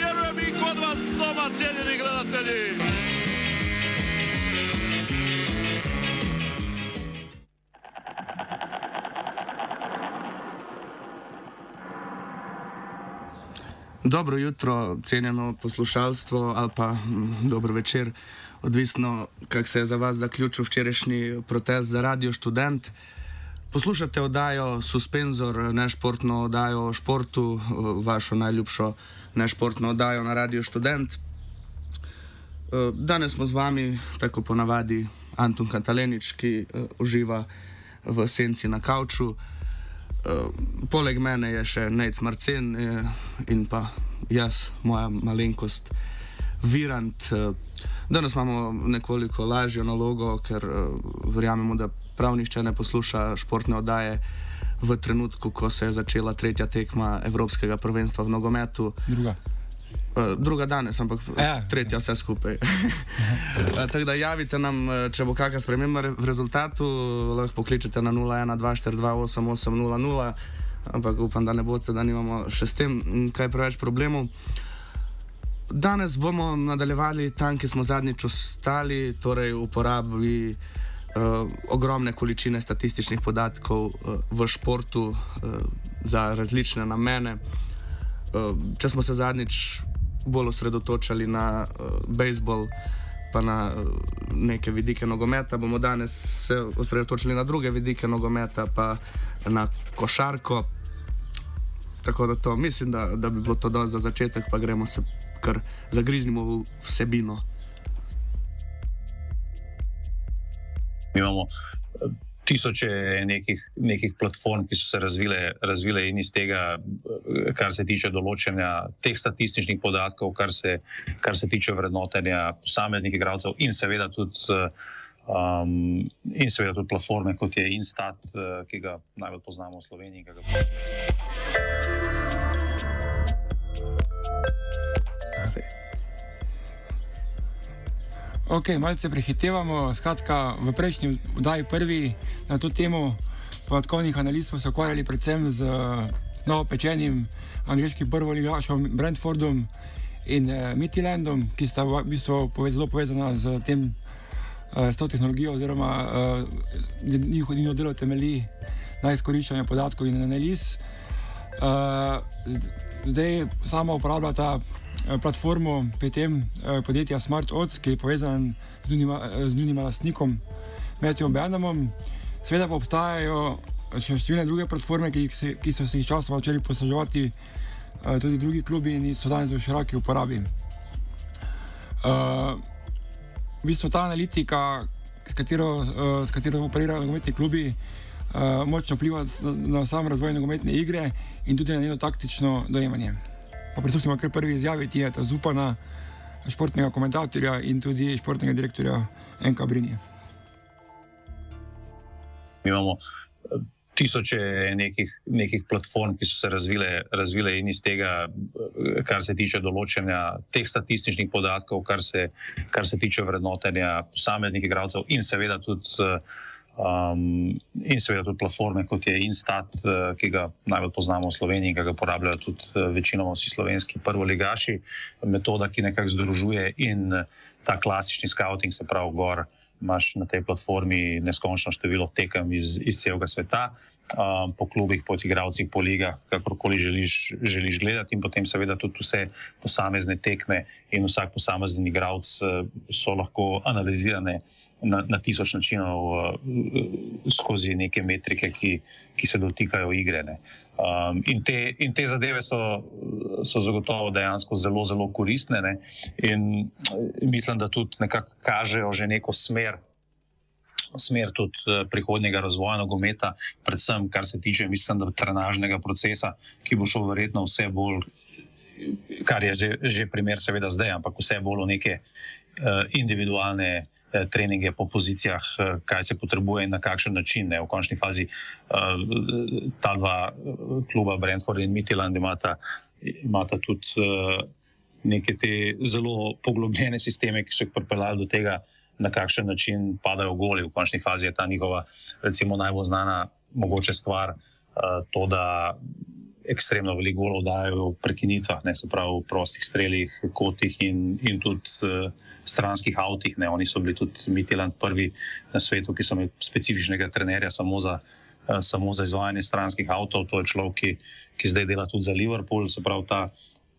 i kod doma, cijenjeni gledatelji. Dobro jutro, cenjeno poslušalstvo, ali pa mm, dobro večer, odvisno, kako se je za vas zaključil včerajšnji protest za Radio Student. Poslušate oddajo Suspenzor, nešportno oddajo o športu, vašo najljubšo nešportno oddajo na Radio Student. Eh, Danes smo z vami, tako ponavadi, Anton Katalenič, ki uh, uživa v senci na kavču. Uh, poleg mene je še Nec Marcen in pa jaz, moja malenkost, Virant. Danes imamo nekoliko lažjo nalogo, ker verjamemo, da prav nišče ne posluša športne oddaje v trenutku, ko se je začela tretja tekma Evropskega prvenstva v nogometu. Druga. Uh, druga danes, ampak Ja. ja. tretja vse skupaj. Uh, Tako da javite nam, eh, če bo kakšna sprememba re- v rezultatu, lahko pokličete na 01-242-8800, ampak upam, da ne boste, da nimamo še s tem kaj preveč problemov. Danes bomo nadaljevali tam, kjer smo zadnjič ostali, torej uporabi uh, ogromne količine statističnih podatkov uh, v športu uh, za različne namene. Uh, če smo se zadnjič bolj osredotočali na uh, bejzbol, pa na uh, neke vidike nogometa, bomo danes se osredotočili na druge vidike nogometa, pa na košarko. Tako da to mislim, da, da bi bilo to dovolj za začetek, pa gremo se kar zagriznimo v vsebino. Mi imamo eh, tisoče nekih, nekih platform, ki so se razvile, razvile in iz tega, eh, kar se tiče določanja teh statističnih podatkov, kar se, kar se tiče vrednotenja posameznih igralcev in seveda tudi. eh, Um, in seveda tudi platforme, kot je Instat, ki ga najbolj poznamo v Sloveniji. Ga... Ok, malce prehitevamo. Skratka, v prejšnji vdaji prvi na to temo podatkovnih analiz smo se ukvarjali predvsem z novopečenim angliškim prvoligašom Brentfordom in eh, Midlandom, ki sta v bistvu povez, zelo povezana z, tem, eh, s to tehnologijo, oziroma eh, njihovo njihov delo temelji na izkoriščanju podatkov in analiz. Uh, zdaj sama uporabljata eh, platformo pri tem eh, podjetja Smart Odds, ki je povezan z njunima, z njunima lastnikom Matthewom Benhamom. Seveda pa obstajajo še številne druge platforme, ki, se, ki so se jih časoma začeli posluževati eh, tudi drugi klubi in so danes v široki uporabi. Uh, v bistvu ta analitika, s katero, uh, s katero operirajo nogometni klubi, uh, močno vpliva na, na sam razvoj nogometne igre in tudi na njeno taktično dojemanje. Pa prisluhnimo kar prvi izjavi Tijeta Zupana, športnega komentatorja in tudi športnega direktorja NK Brinje. Mi imamo eh, tisoče nekih, nekih platform, ki so se razvile, razvile in iz tega, eh, kar se tiče določanja teh statističnih podatkov, kar se, kar se tiče vrednotenja posameznih igralcev in seveda tudi. eh, Um, in seveda tudi platforme, kot je Instat, eh, ki ga najbolj poznamo v Sloveniji, ki ga uporabljajo tudi eh, večinoma vsi slovenski prvoligaši. Metoda, ki nekako združuje in eh, ta klasični scouting, se pravi, gor imaš na tej platformi neskončno število tekem iz, iz celega sveta, um, po klubih, po igravcih, po ligah, kakorkoli želiš, želiš gledati, in potem seveda tudi vse posamezne tekme in vsak posamezen igralec uh, so lahko analizirane na, na tisoč načinov uh, skozi neke metrike, ki, ki se dotikajo igre. Um, in, te, in te zadeve so, so zagotovo dejansko zelo, zelo koristne ne? in mislim, da tudi nekako kažejo že neko smer. Smer tudi prihodnjega razvoja nogometa, predvsem kar se tiče, mislim, da trenažnega procesa, ki bo šel verjetno vse bolj, kar je že, že primer, seveda zdaj, ampak vse bolj v neke uh, individualne Eh, treninge po pozicijah, eh, kaj se potrebuje in na kakšen način. Ne. V končni fazi eh, ta dva kluba, Brentford in Midland, imata, imata tudi neke te zelo poglobljene sisteme, ki so jih pripeljali do tega, na kakšen način padajo goli. V končni fazi je ta njihova, recimo, najbolj znana mogoče stvar. To, da ekstremno veliko golov dajo v prekinitvah, ne se pravi v prostih streljih, kotih in, in tudi uh, stranskih avtih. Ne. Oni so bili tudi Mitiland prvi na svetu, ki so imeli specifičnega trenerja samo za, uh, samo za izvajanje stranskih avtov. To je človek, ki, ki zdaj dela tudi za Liverpool, se pravi ta.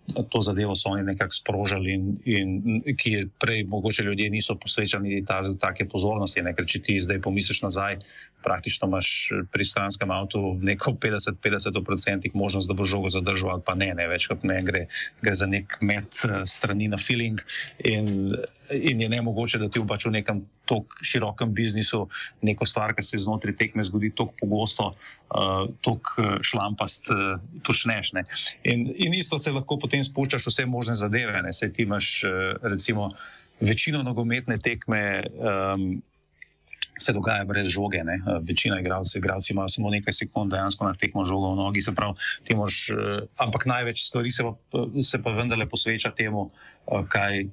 To zadevo so oni nekako sprožili, in, in ki je prej, mogoče ljudje niso posvečali take pozornosti. Ne? Ker če ti zdaj pomisliš nazaj, praktično imaš eh, pri stranskem avtu neko 50-50% možnost, da bo žogo zadržal, ali pa ne, ne več kot ne, gre, gre za nek med eh, strani na feeling. In, in je ne mogoče, da ti v pač nekem tako širokem biznisu neko stvar, ki se znotraj tekme zgodi tako pogosto, uh, tako šlampast uh, počneš. In, in isto se lahko potem spuščaš vse možne zadeve. Se ti imaš uh, recimo večino nogometne tekme. Um, se dogaja brez žoge. Ne. Eh, večina igralcev, igralci imajo samo nekaj sekund, dejansko na tekmo žogo v nogi. Pravi, mož, eh, ampak največ stvari se pa, se pa vendarle posveča temu, eh, kaj,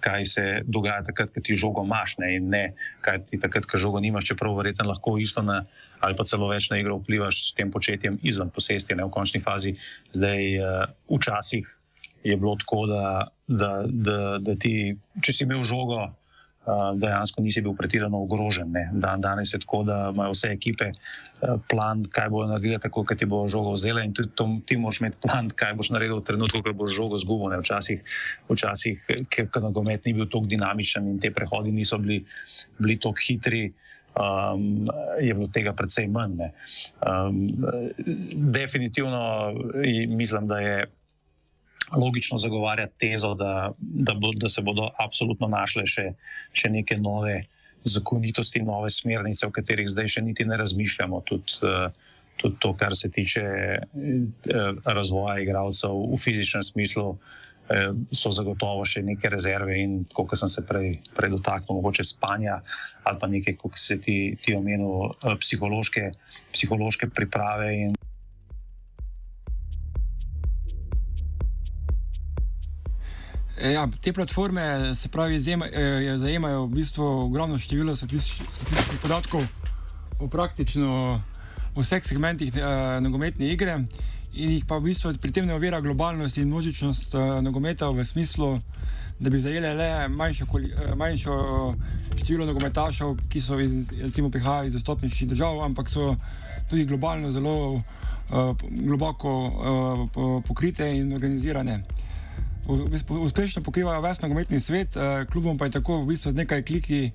kaj se dogaja takrat, ko ti žogo imaš, ne, in ne kaj ti takrat, ko žogo nimaš, čeprav verjetno lahko isto na, ali pa celo več na igro vplivaš s tem početjem izven posesti, ne v končni fazi. Zdaj, včasih je bilo tako, da, da, da, da ti, če si imel žogo, dejansko nisi bil pretirano ogrožen. Dan, danes je tako, da imajo vse ekipe plan, kaj bojo naredili, tako da ti bo žogo vzela in tudi to, ti moraš imeti plan, kaj boš naredil v trenutku, ko boš žogo zgubil. Včasih, včasih ker nogomet ni bil tako dinamičen in te prehodi niso bili, bili tako hitri. Um, je bilo tega precej manj. Um, definitivno mislim, da je logično zagovarjati tezo, da, da, bo, da se bodo absolutno našle še, še neke nove zakonitosti, nove smernice, o katerih zdaj še niti ne razmišljamo. Tudi, uh, tudi to, kar se tiče uh, razvoja igralcev v fizičnem smislu, uh, so zagotovo še neke rezerve in, kot sem se prej, prej dotaknil, mogoče spanja ali pa nekaj, kot se ti, ti omenil, psihološke, psihološke priprave. In, ja, te platforme se pravi, zajema, e, zajemajo v bistvu ogromno število statističnih podatkov o praktično vseh segmentih eh, nogometne igre in jih pa v bistvu pri tem ne ovira globalnost in množičnost eh, nogometa v smislu, da bi zajele le manjšo, manjšo število nogometašev, ki so iz, recimo prihajajo iz dostopnejših držav, ampak so tudi globalno zelo eh, globoko eh, pokrite in organizirane uspešno pokrivajo ves nogometni svet, eh, klubom pa je tako v bistvu z nekaj kliki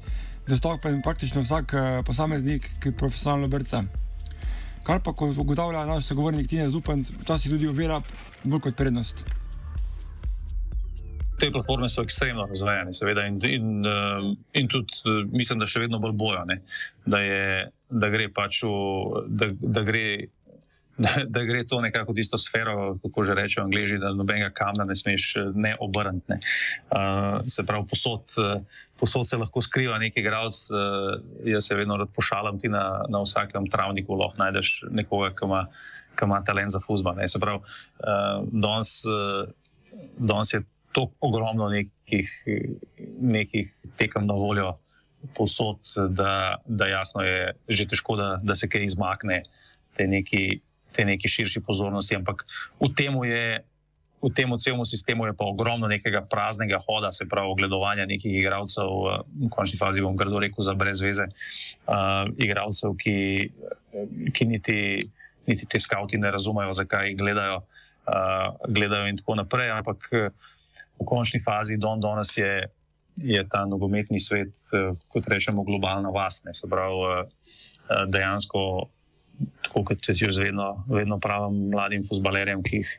dostopen praktično vsak eh, posameznik, ki je profesionalno brca. Kar pa, kot ugotavlja naš sogovornik Tina Zupan, včasih tudi uvira bolj kot prednost. Te platforme so ekstremno razvejene, seveda, in, in, eh, in tudi mislim, da še vedno bolj bojo, da, da gre pač v. Da, da gre da, da gre to nekako v tisto sfero, kako že rečejo angliži, da nobenega kamna ne smeš eh, ne obrniti. Ne. Uh, se pravi, posod, uh, posod se lahko skriva neki grad. Uh, jaz se vedno rad pošalam ti na, na vsakem travniku, lahko najdeš nekoga, ki ima, ki ima talent za fusbal. Se pravi, uh, danes, uh, danes je to ogromno nekih, nekih tekem na voljo. Posod, da, da jasno je že težko, da, da se kaj izmakne, te neki te neki širši pozornosti. Ampak v tem je. V tem celem sistemu je pa ogromno nekega praznega hoda, se pravi, ogledovanja nekih igralcev, v končni fazi bom grdo rekel, za brez veze, uh, igralcev, ki, ki niti, niti te skavti ne razumejo, zakaj gledajo, uh, gledajo in tako naprej. Ampak v končni fazi Don danes je je ta nogometni svet, kot rečemo, globalna vasne. Se pravi, dejansko, tako kot jaz vedno, vedno pravim mladim futbalerjem, ki jih,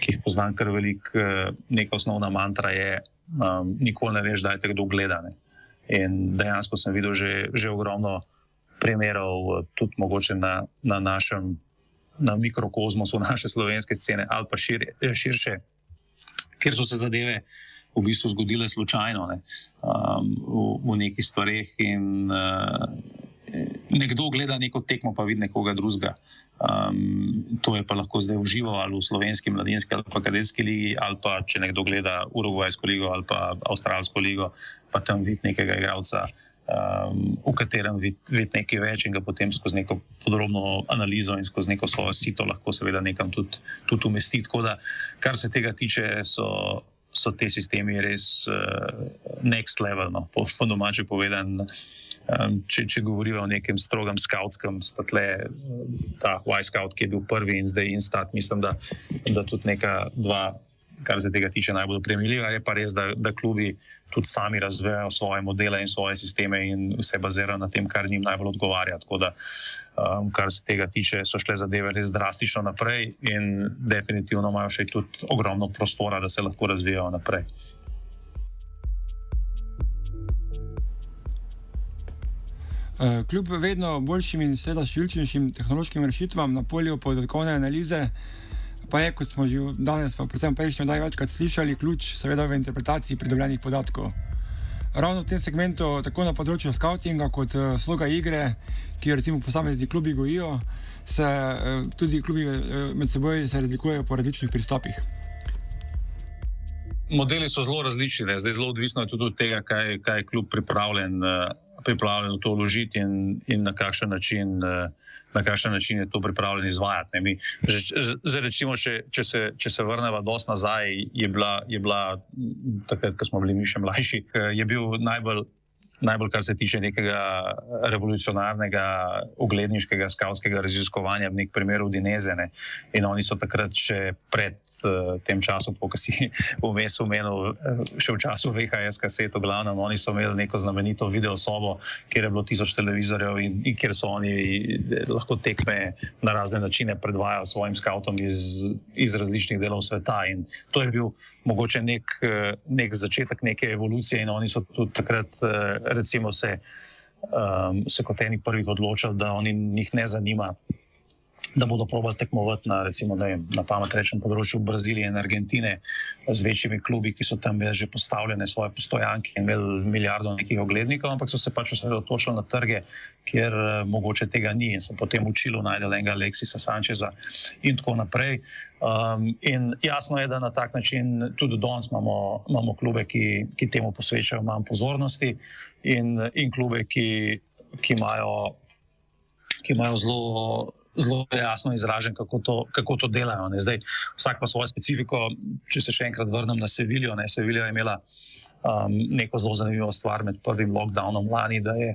ki jih poznam kar veliko, neka osnovna mantra je, um, nikoli ne veš, da je te kdo gledane. In dejansko sem videl že, že ogromno primerov, tudi mogoče na, na našem na mikrokozmosu naše slovenske scene ali pa šir, širše, ker so se zadeve v bistvu zgodile slučajno ne, um, v, v nekih stvarih in uh, nekdo gleda neko tekmo, pa vidi nekoga drugega. Um, to je pa lahko zdaj uživo ali v slovenski mladinski ali pa kadetski ligi, ali pa če nekdo gleda Urugvajsko ligo ali pa Avstralsko ligo, pa tam vidi nekega igralca um, v katerem vidi vid nekaj več in ga potem skozi neko podrobno analizo in skozi neko svojo sito lahko seveda nekam tudi, tudi umesti. Tako da, kar se tega tiče, so, so te sistemi res uh, next level, no, po, po domače povedan. Um, če, če govorimo o nekem strogem skautskem, statle, ta Y-Scout, ki je bil prvi in zdaj Instat, mislim, da, da tudi neka dva kar se tega tiče, najbolj premiljiva. Je pa res, da, da klubi tudi sami razvijajo svoje modele in svoje sisteme in vse bazirajo na tem, kar njim najbolj odgovarja. Tako da, um, kar se tega tiče, so šle zadeve res drastično naprej in definitivno imajo še tudi ogromno prostora, da se lahko razvijajo naprej. Kljub vedno boljšim in seveda številčnejšim tehnološkim rešitvam na polju podatkovne analize, pa je, kot smo že danes, pa predvsem prejšnjo daj večkrat slišali, ključ seveda v interpretaciji pridobljenih podatkov. Ravno v tem segmentu, tako na področju scoutinga kot uh, sloga igre, ki jo recimo posamezni klubi gojijo, se uh, tudi klubi uh, med seboj razlikujejo po različnih pristopih. Modeli so zelo različni, zdaj zelo odvisno je tudi od tega, kaj, kaj je klub pripravljen, uh, pripravljen v to vložiti in, in na kakšen način. Uh, na kakšen način je to pripravljen izvajati. Mi, že, recimo, če, če, se, če se vrnemo dosti nazaj, je bila, je bila takrat, ko smo bili mi še mlajši, je bil najbolj najbolj kar se tiče nekega revolucionarnega, ugledniškega skavskega raziskovanja, v nekem primeru Dinezene. In oni so takrat še pred uh, tem časom, ko si vmes umenil, uh, še v času VHS kaseto, glavno, oni so imeli neko znamenito video sobo, kjer je bilo tisoč televizorjev in, in kjer so oni eh, lahko tekme na razne načine predvajali svojim skavtom iz, iz različnih delov sveta. In to je bil mogoče nek, nek začetek neke evolucije in oni so tudi takrat uh, recimo se, um, se kot eni prvih odločili, da njih ne zanima, da bodo probali tekmovati na, recimo, vem, na pamet rečem, področju Brazilije in Argentine z večjimi klubi, ki so tam že postavljene svoje postojanke in imeli milijardo nekih oglednikov, ampak so se pač osredotočili na trge, kjer uh, mogoče tega ni in so potem učili najdel enega Aleksisa Sančeza in tako naprej. Um, in jasno je, da na tak način tudi danes imamo, imamo klube, ki, ki temu posvečajo manj pozornosti in, in klube, ki, ki imajo, ki imajo zelo zelo jasno izražen, kako to, kako to delajo. Zdaj, vsak pa svojo specifiko. Če se še enkrat vrnem na Sevilijo, ne, Sevilija je imela um, neko zelo zanimivo stvar med prvim lockdownom lani, da je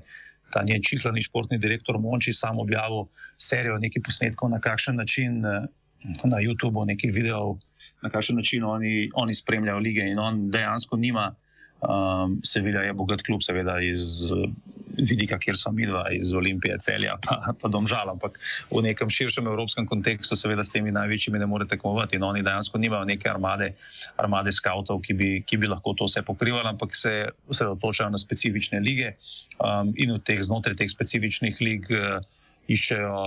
ta njen čislani športni direktor Monči sam objavil serijo nekih posnetkov, na kakšen način eh, na YouTubu, nekih videov, na kakšen način oni, oni spremljajo lige in on dejansko nima. Um, Sevilja je bogat klub, seveda iz uh, vidika, kjer so mi dva, iz Olimpije, celja, pa, pa domžal. Ampak v nekem širšem evropskem kontekstu, seveda s temi največjimi ne morete tekmovati. In oni dejansko nimajo neke armade, armade skautov, ki ki bi lahko to vse pokrivali, ampak se osredotočajo na specifične lige um, in v teh znotraj teh specifičnih lig. Uh, iščejo,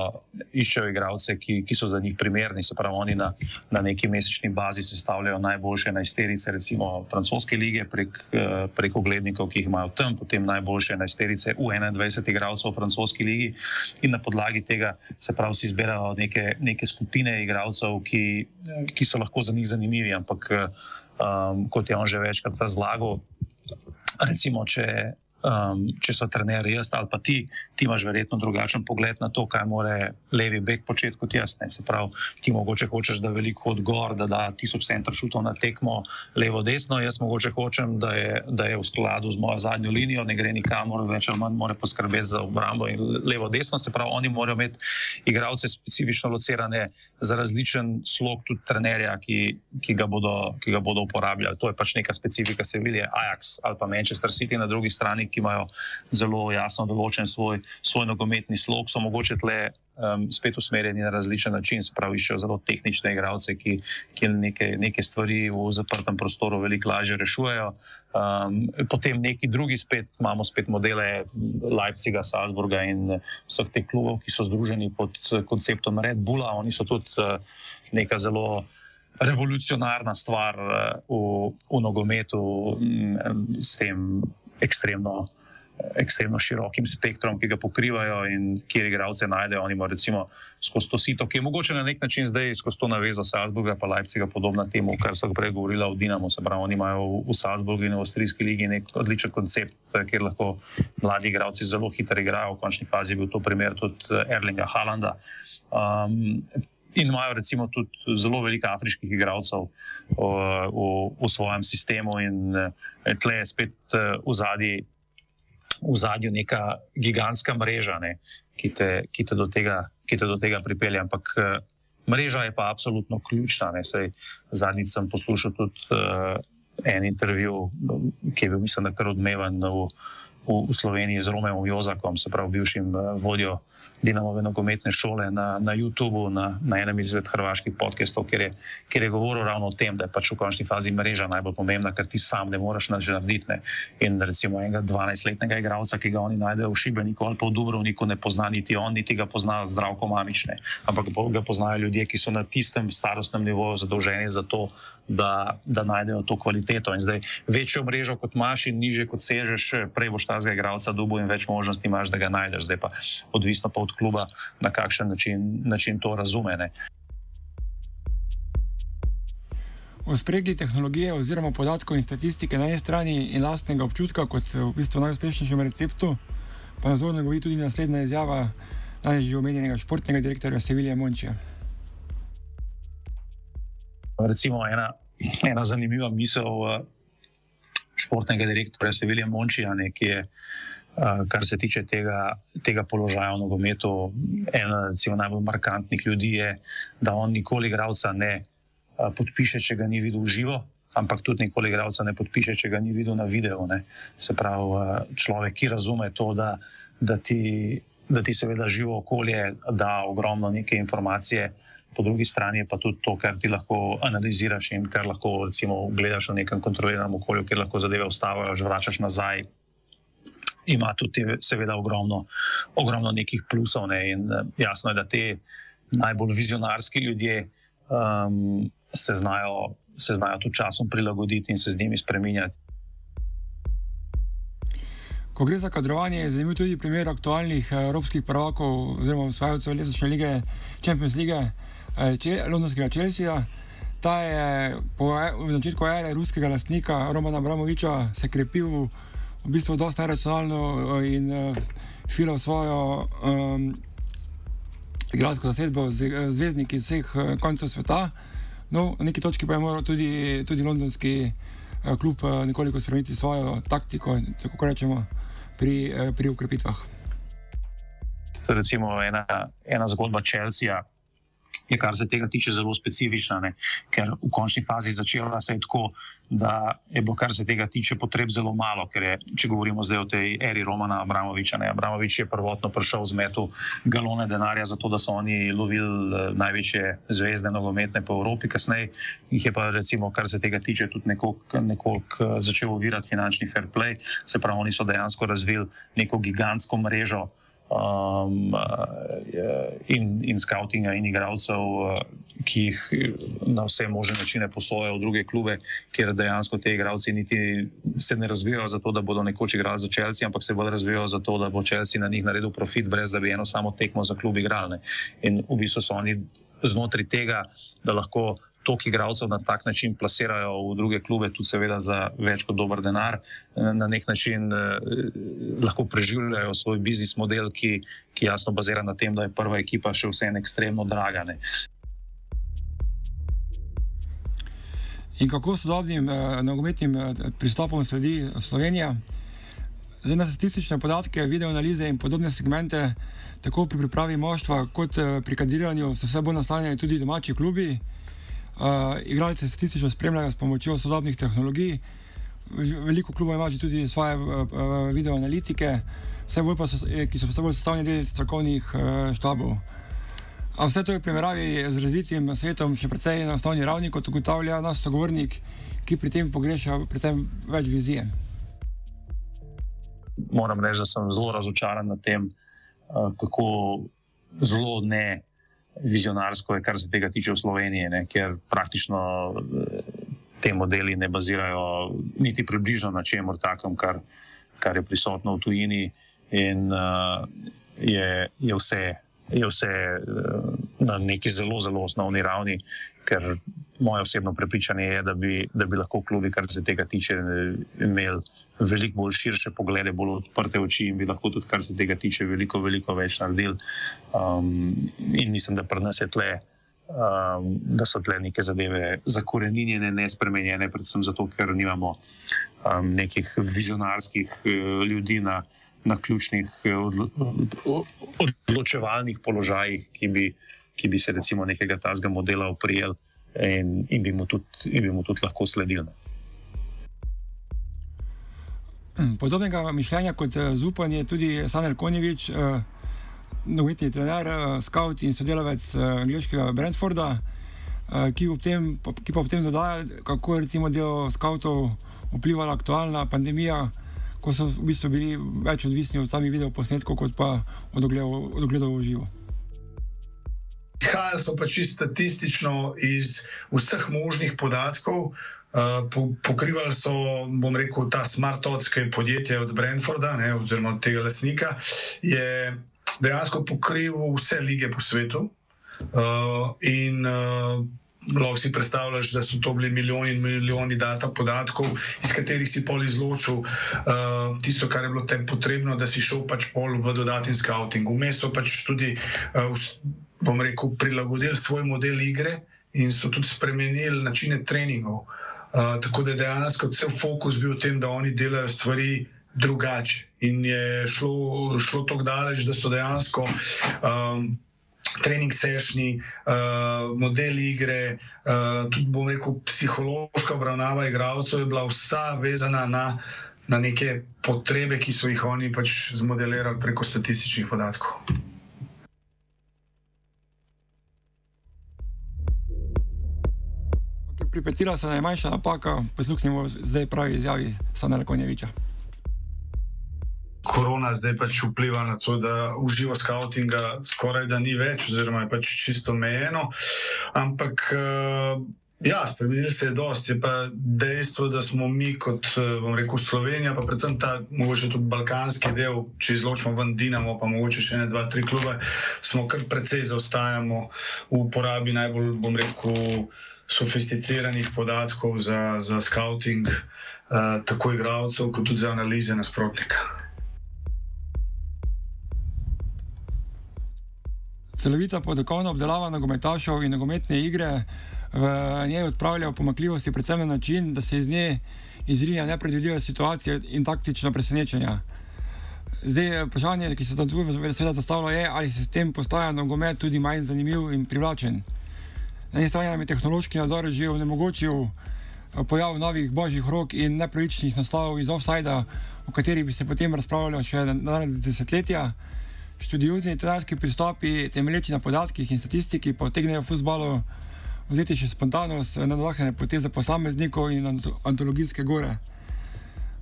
iščejo igralce, ki, ki so za njih primerni. Se pravi, oni na, na neki mesečni bazi sestavljajo najboljše najsterice, recimo francoske lige, prek, eh, prek oglednikov, ki jih imajo tam, potem najboljše najsterice v 21 igralcev v francoski ligi. In na podlagi tega se pravi, si izbirajo neke, neke skupine igralcev, ki, ki so lahko za njih zanimivi. Ampak, um, kot je on že večkrat razlagal, recimo, če um, če so trenerji jaz ali pa ti, ti imaš verjetno drugačen pogled na to, kaj more levi bek početi kot jaz. Ne. Se pravi, ti mogoče hočeš, da veliko od gor, da da tisoč centrov šutov na tekmo levo-desno, jaz mogoče hočem, da je, da je v skladu z mojo zadnjo linijo, ne gre nikamor, več ali manj mora poskrbeti za obrambo in levo-desno. Se pravi, oni morajo imeti igralce specifično locirane za različen slog tudi trenerja, ki, ki, ga bodo, ki ga bodo uporabljali. To je pač neka specifika Sevilje, Ajax ali pa Manchester City na drugi strani, ki imajo zelo jasno določen svoj, svoj nogometni slog, so mogoče tle um, spet usmerjeni na različen način, se pravi, iščejo zelo tehnične igralce, ki, ki neke, neke stvari v zaprtem prostoru veliko lažje rešujejo. Um, potem neki drugi spet imamo spet modele Leipziga, Salzburga in vseh teh klubov, ki so združeni pod konceptom Red Bulla. Oni so tudi uh, neka zelo. Revolucionarna stvar v, v nogometu, s tem ekstremno, ekstremno širokim spektrom, ki ga pokrivajo in kjer igralce najdejo. Oni imajo recimo skozi to sito, ki je mogoče na nek način zdaj skozi to navezo Salzburga, pa Leipziga, podobna temu, kar so prej govorila o Dinamu. Se pravi, oni imajo v Salzburgu in v Avstrijski ligi nek odličen koncept, kjer lahko mladi igralci zelo hitro igrajo. V končni fazi je bil to primer tudi Erlinga Halanda. Um, In imajo recimo tudi zelo veliko afriških igralcev v, v, svojem sistemu, in tle je spet v zadnji. V zadju je neka gigantska mreža, ne, ki, te, ki, te tega, ki te do tega pripelje. Ampak mreža je pa absolutno ključna. Zadnjič sem poslušal tudi uh, en intervju, ki je bil, mislim, kar odmeven v, v, v Sloveniji z Romeom Jozakom, se pravi, bivšim uh, vodjo Dinamove nogometne šole na, na YouTubu, na, na enem izmed hrvaških podcastov, kjer je, kjer je govoril ravno o tem, da je pač v končni fazi mreža najbolj pomembna, ker ti sam ne moreš nič narediti. Ne. In recimo enega 12-letnega igralca, ki ga oni najdejo v Šibeniku ali pa v Dubrovniku, ne pozna niti on, niti ga pozna zdravko mamične, ampak ga poznajo ljudje, ki so na tistem starostnem nivoju zadolženi za to, da, da najdejo to kvaliteto. In zdaj večjo mrežo kot imaš in niže kot sežeš, prej boš ta igralca dubo in več možnosti imaš, da ga najdeš. Zdaj pa odvisno pa od kluba, na kakšen način, način to razume. Ne. V spregi tehnologije oziroma podatkov in statistike na eni strani in lastnega občutka kot v bistvu najuspešnejšem receptu, pa nazorno govori tudi naslednja izjava danes že omenjenega športnega direktorja Sevilija Mončija. Recimo ena, ena zanimiva misel uh, športnega direktorja Sevilija Mončija, ne, ki je kar se tiče tega, tega položaja v nogometu. Ena najbolj markantnih ljudi je, da on nikoli igralca ne podpiše, če ga ni videl živo. Ampak tudi nikoli igralca ne podpiše, če ga ni videl na videu. Ne. Se pravi, človek, ki razume to, da, da, ti, da ti seveda živo okolje da ogromno neke informacije, po drugi strani pa tudi to, kar ti lahko analiziraš in kar lahko recimo gledaš v nekem kontroliranem okolju, kjer lahko zadeve ustaviš, vračaš nazaj, ima tudi, seveda, ogromno, ogromno nekih plusov. Ne? In eh, jasno je, da te najbolj vizionarski ljudje um, se, znajo, se znajo tudi časom prilagoditi in se z njimi spremenjati. Ko gre za kadrovanje, je zanimiv tudi primer aktualnih eh, evropskih prvakov, oziroma osvajalcev letošnje lige, Champions League, londonskega Chelsea. Ta je po v začetku ere ruskega lastnika Romana Bramoviča se krepil v bistvu dosta racionalno eh, in uh, filal svojo um, igralsko zasedbo z zvezdniki iz vseh uh, koncev sveta. No, na neki točki pa je moral tudi, tudi londonski uh, klub uh, nekoliko spremeniti svojo taktiko, tako rečemo, pri, uh, pri ukrepitvah. Recimo ena, ena zgodba Chelsea je, kar se tega tiče, zelo specifična, ne? ker v končni fazi začela se je tako, da je bilo, kar se tega tiče, potreb zelo malo. Ker je, če govorimo zdaj o tej eri Romana Abramoviča, ne? Abramovič je prvotno prišel z metu galone denarja, zato da so oni lovili eh, največje zvezde nogometne po Evropi, kasneje jih je pa, recimo, kar se tega tiče, tudi nekoliko nekolik eh, začel ovirati finančni fair play. Se pravi, oni so dejansko razvili neko gigantsko mrežo um, uh, in, in scoutinga, in igralcev, uh, ki jih na vse možne načine posojajo v druge klube, kjer dejansko te igralci niti se ne razvijajo zato, da bodo nekoč igrali za Chelsea, ampak se bolj razvijajo zato, da bo Chelsea na njih naredil profit, brez da bi eno samo tekmo za klub igrali. In v bistvu so oni znotraj tega, da lahko toliko igralcev na tak način plasirajo v druge klube, tudi seveda za več kot dober denar, eh, na nek način eh, lahko preživljajo svoj biznis model, ki, ki jasno bazira na tem, da je prva ekipa še vseeno ekstremno draga. Ne. In kako sodobnim eh, nogometnim eh, pristopom sledi Slovenija? Zdaj na statistične podatke, video analize in podobne segmente, tako pri pripravi moštva, kot eh, pri kandidiranju, so vse bolj nastavljeni tudi domači klubi. Uh, igralce statistično spremljajo s pomočjo sodobnih tehnologij, veliko klubov ima tudi svoje uh, uh, video analitike, vse bolj pa so, ki so vse bolj sestavljeni del strokovnih uh, štabov. A vse to je v primerjavi z razvitim svetom še precej na osnovni ravni, kot ugotavlja naš sogovornik, ki pri tem pogreša predvsem več vizije. Moram reči, da sem zelo razočaran nad tem, kako zelo ne vizionarsko je, kar se tega tiče v Sloveniji, ne, ker praktično te modeli ne bazirajo niti približno na čem takem, kar, kar je prisotno v tujini in uh, je, je vse je vse eh, na neki zelo, zelo osnovni ravni, ker moje osebno prepričanje je, da bi, da bi lahko klubi, kar se tega tiče, imeli veliko bolj širše poglede, bolj odprte oči in bi lahko tudi, kar se tega tiče, veliko, veliko več naredili. Um, in mislim, da pri nas je tle. Um, da so tle neke zadeve zakorenjene, ne spremenjene, predvsem zato, ker nimamo um, nekih vizionarskih uh, ljudi na, na ključnih eh, odločevalnih položajih, ki bi, ki bi se recimo nekega tazga modela oprijel in, in, bi tudi, in bi mu tudi lahko sledili. Hmm, podobnega mišljenja kot eh, Zupan je tudi Sanel Konjevič, eh, novinarski trener, scout in sodelavec angliškega Brentforda, ki, tem, ki pa ob tem dodaja, kako je recimo delo scoutov vplivala aktualna pandemija ko so v bistvu bili več odvisni od samih videoposnetkov, kot pa od ogledov v živo. Izhajali so pač statistično iz vseh možnih podatkov. Uh, po, pokrivali so, bom rekel, ta smart-odske podjetje od Brentforda, ne, oziroma od tega lasnika, je dejansko pokrival vse lige po svetu. Uh, in uh, lahko si predstavljaš, da so to bili milijoni in milijoni data podatkov, iz katerih si pol izločil uh, tisto, kar je bilo tem potrebno, da si šel pač pol v dodatni scouting. Vmes so pač tudi, uh, bom rekel, prilagodili svoj model igre in so tudi spremenili načine treningov. Uh, tako da je dejansko cel fokus bil v tem, da oni delajo stvari drugače. In je šlo, šlo tako daleč, da so dejansko. Um, trening sešni, uh, model igre, uh, tudi bom rekel, psihološka obravnava igralcev je bila vsa vezana na, na neke potrebe, ki so jih oni pač zmodelirali preko statističnih podatkov. Pripetila se najmanjša napaka, posluhnimo zdaj pravi izjavi Sanela Konjeviča korona zdaj pač vpliva na to, da uživo skautinga skoraj da ni več, oziroma je pač čisto omejeno. Ampak. Uh, Ja, spremenili se je dosti. Je pa dejstvo, da smo mi, kot bom rekel, Slovenija, pa predvsem ta, mogoče tudi balkanski del, če izločimo ven Dinamo, pa mogoče še ne dva, tri klube, smo kar precej zaostajamo v uporabi najbolj, bom rekel, sofisticiranih podatkov za, za scouting, uh, tako igralcev, kot tudi za analize nasprotnika. celovita podakovna obdelava nogometašov in nogometne igre v njej odpravlja pomakljivosti, predvsem na način, da se iz nje izrinja nepredvidljive situacije in taktična presenečenja. Zdaj, vprašanje, ki se tam tudi seveda zastavlja, je, ali se s tem postaja nogomet tudi manj zanimiv in privlačen. Na eni strani nam je tehnološki nadzor že onemogočil eh, pojav novih božjih rok in nepravičnih nastavov iz offsajda, o katerih bi se potem razpravljalo še na desetletja. Študiozni trenerski pristopi, temelječi na podatkih in statistiki, pa vtegnejo v futbalu vzeti še spontanost, nadvahne poteze posameznikov in antologijske gore.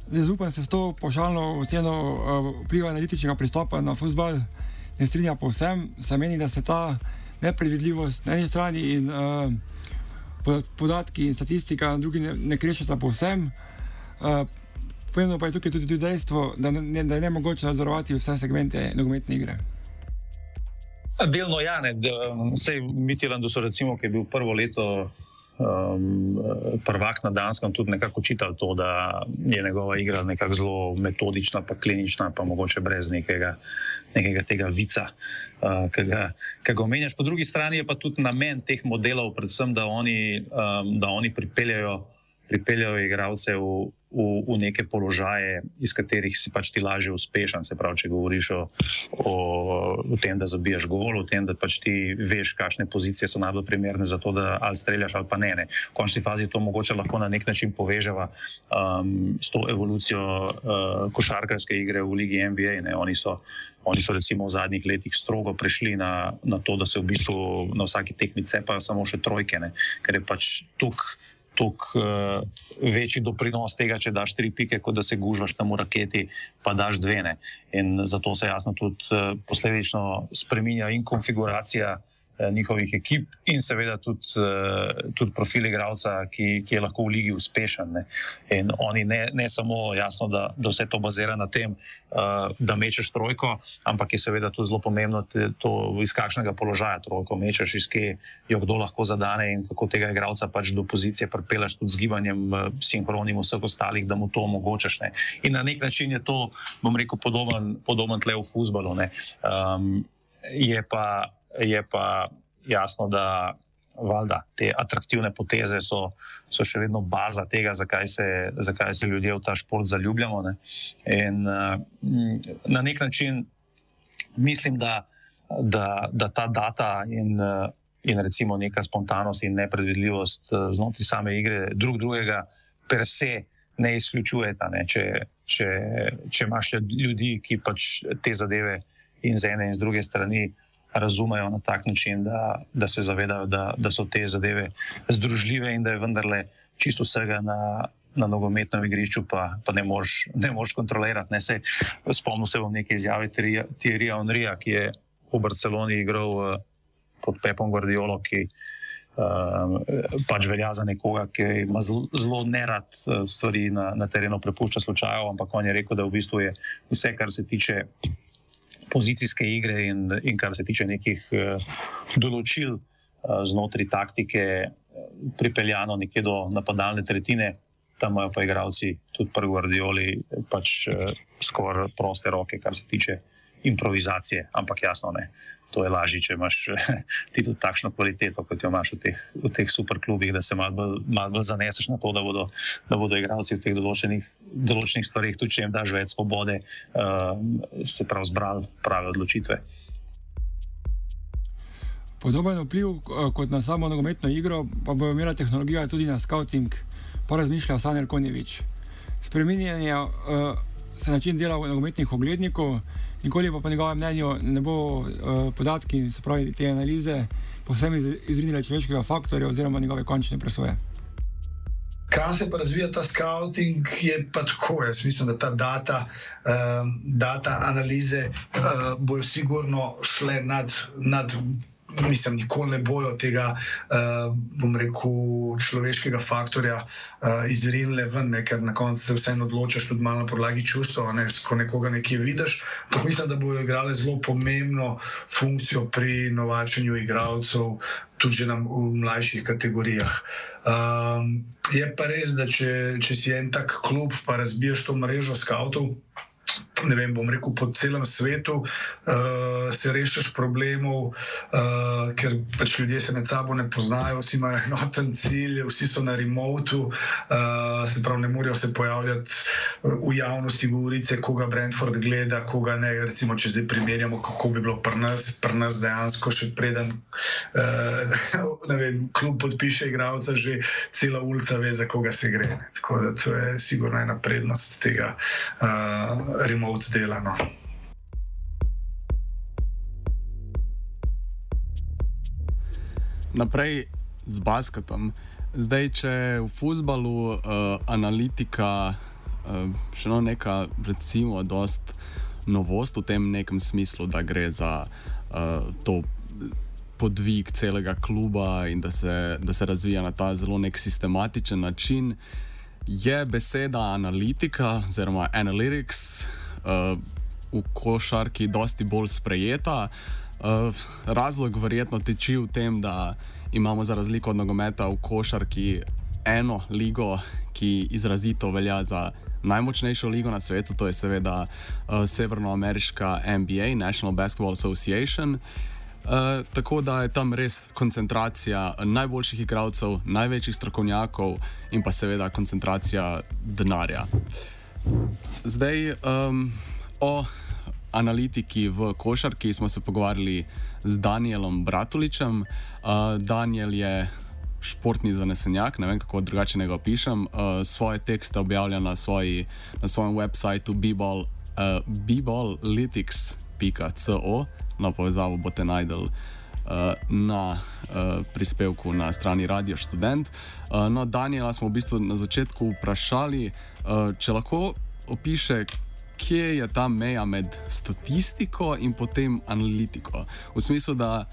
Zdaj, upam, se s to pošaljno oceno uh, vpliva analitičnega pristopa na futbal ne strinja povsem, se meni, da se ta nepredvidljivost na eni strani in uh, podatki in statistika na drugi ne, ne krešata povsem. Uh, Pomembno pa je tukaj tudi dejstvo, da, ne, da je ne mogoče nadzorovati vse segmente nogometne igre. Delno, ja, ne. Vse Mitjeland, so recimo, ki je bil prvo leto um, prvak na Danskem tudi nekako učital to, da je njegova igra nekako zelo metodična, pa klinična, pa mogoče brez nekega, nekega tega vica, uh, ki ga, ga omenjaš. Po drugi strani je pa tudi namen teh modelov, predvsem, da oni, um, da oni pripeljajo, pripeljajo igralce v, v, v neke položaje, iz katerih si pač ti lažje uspešen. Se pravi, če govoriš o, o, o tem, da zabiješ gol, o tem, da pač ti veš, kakšne pozicije so najbolj primerne za to, da ali streljaš ali pa ne. ne. V končni fazi to mogoče lahko na nek način poveževa um, s to evolucijo uh, košarkarske igre v Ligi NBA. Ne. Oni so. Oni so recimo v zadnjih letih strogo prišli na, na to, da se v bistvu na vsaki tekmi cepajo samo še trojke, ne? ker je pač tukaj toliko uh, večji doprinos tega, če daš tri pike, kot da se gužvaš tam v raketi, pa daš dve. Ne. In zato se jasno tudi uh, posledično spremenja in konfiguracija uh, Eh, njihovih ekip in seveda tudi, uh, tudi profil igralca, ki, ki je lahko v ligi uspešen. Ne. In oni ne, ne samo jasno, da, da vse to bazira na tem, uh, da mečeš trojko, ampak je seveda tudi zelo pomembno, te, to, iz kakšnega položaja trojko mečeš, iz kje jo kdo lahko zadane in kako tega igralca pač do pozicije pripeleš tudi z gibanjem, sinhronim vseh ostalih, da mu to omogočaš. Ne. In na nek način je to, bom rekel, podoben, podoben tle v futbalu. Um, je pa je pa jasno, da valjda, te atraktivne poteze so, so še vedno baza tega, zakaj se, zakaj se ljudje v ta šport zaljubljamo. Ne? In uh, na nek način mislim, da, da, da ta data in, uh, in recimo neka spontanost in nepredvidljivost uh, znotraj same igre drug drugega per se. Ne izključujete, ne? Če, če, če imaš ljudi, ki pač te zadeve in z ene in z druge strani razumejo na tak način, da, da se zavedajo, da, da so te zadeve združljive in da je vendarle čisto vsega na, na nogometnem igrišču, pa, pa ne moreš kontrolirati. Ne. Sej, spomnil se bom neke izjave Tirija Onrija, ki je v Barceloni igral uh, pod Pepom Guardiolo, ki uh, pač velja za nekoga, ki ima zelo nerad uh, stvari na, na terenu, prepušča slučajev, ampak on je rekel, da v bistvu je vse, kar se tiče pozicijske igre in, in kar se tiče nekih uh, določil uh, znotraj taktike, uh, pripeljano nekje do napadalne tretjine. Tam imajo pa igravci, tudi prvi Guardioli, pač skoraj proste roke, kar se tiče improvizacije, ampak jasno ne. To je lažje, če imaš ti tudi takšno kvaliteto, kot jo imaš v teh, v teh superklubih, da se malo bolj, mal zaneseš na to, da bodo, da bodo igralci v teh določenih, določenih stvarih, tudi če jim daš več svobode, uh, se prav zbrali prave odločitve. Podoben vpliv kot na samo nogometno igro pa bo imela tehnologija tudi na scouting, pa razmišlja Sanjer Konjevič. Spreminjanje uh, se način dela nogometnih oglednikov nikoli pa po njegovem mnenju ne bo uh, podatki, se pravi te analize, povsem izrinile človeškega faktorja oziroma njegove končne presoje. Kaj se pa razvija ta scouting, je pa tako. Jaz mislim, da ta data, um, data analize uh, bojo sigurno šle nad, nad mislim, nikoli ne bojo tega, uh, bom rekel, človeškega faktorja uh, izrinile ven, ne, ker na koncu se vseeno odločaš tudi malo na podlagi čustva, ne, ko nekoga nekje vidiš. Tako mislim, da bojo igrali zelo pomembno funkcijo pri novačenju igralcev, tudi na, v mlajših kategorijah. Um, je pa res, da če, če si en tak klub, pa razbiješ to mrežo skavtov ne vem, bom rekel, po celem svetu, uh, se rešiš problemov, uh, ker pač ljudje se med sabo ne poznajo, vsi imajo enoten cilj, vsi so na remotu, uh, se pravi, ne morejo se pojavljati v javnosti, govorice, koga Brentford gleda, koga ne. Recimo, če zdaj primerjamo, kako bi bilo pri nas, pri nas dejansko še preden uh, vem, klub podpiše igralca, že cela ulica ve, za koga se gre. Ne. Tako da to je sigurno ena prednost tega. Uh, remote dela. No. Naprej z basketom. Zdaj, če v futbalu uh, analitika uh, še no neka, recimo, dost novost v tem nekem smislu, da gre za uh, to podvig celega kluba in da se, da se razvija na ta zelo nek sistematičen način. Je beseda analitika, oziroma analytics, uh, v košarki dosti bolj sprejeta. Uh, razlog verjetno teči v tem, da imamo za razliko od nogometa v košarki eno ligo, ki izrazito velja za najmočnejšo ligo na svetu, to je seveda uh, severnoameriška NBA, National Basketball Association. Uh, tako da je tam res koncentracija najboljših igralcev, največjih strokovnjakov in pa seveda koncentracija denarja. Zdaj um, o analitiki v košarki smo se pogovarjali z Danielom Bratuličem. Uh, Daniel je športni zanesenjak, ne vem kako drugače ga opišem. Uh, svoje tekste objavlja na, svoji, na svojem websiteu bballlytics.co, uh, na povezavo boste najdel. Uh, na uh, prispevku na strani Radio Student. Uh, no, Daniela smo v bistvu na začetku vprašali, če lahko opiše, kje je ta meja med statistiko in potem analitiko. V smislu, da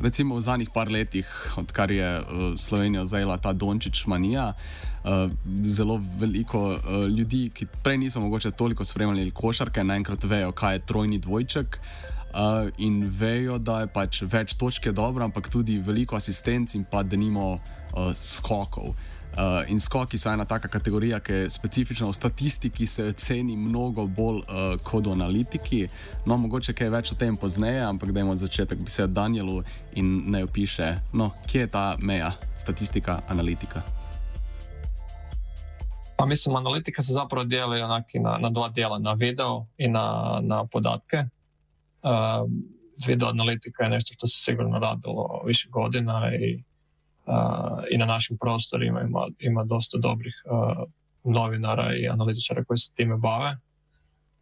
recimo v zadnjih par letih, odkar je Slovenija zajela ta Dončić manija, zelo veliko ljudi, ki prej niso mogoče toliko spremljali košarke, naenkrat vejo, kaj je trojni dvojček. Uh, in vejo, da je pač več točke dobro, ampak tudi veliko asistenc in pa denimo uh, skokov. Uh, in skoki so ena taka kategorija, ki je specifična v statistiki, se ceni mnogo bolj uh, kot v analitiki. No, mogoče kaj več o tem pozneje, ampak dajmo začetek besede Danielu in naj opiše, no, kje je ta meja statistika, analitika. Pa mislim, analitika se zapravo dijeli na, na dva dijela, na video in na, na podatke. Uh, video analitika je nešto što se sigurno radilo više godina i i na našim prostorima ima, ima dosta dobrih novinara i analitičara koji se time bave.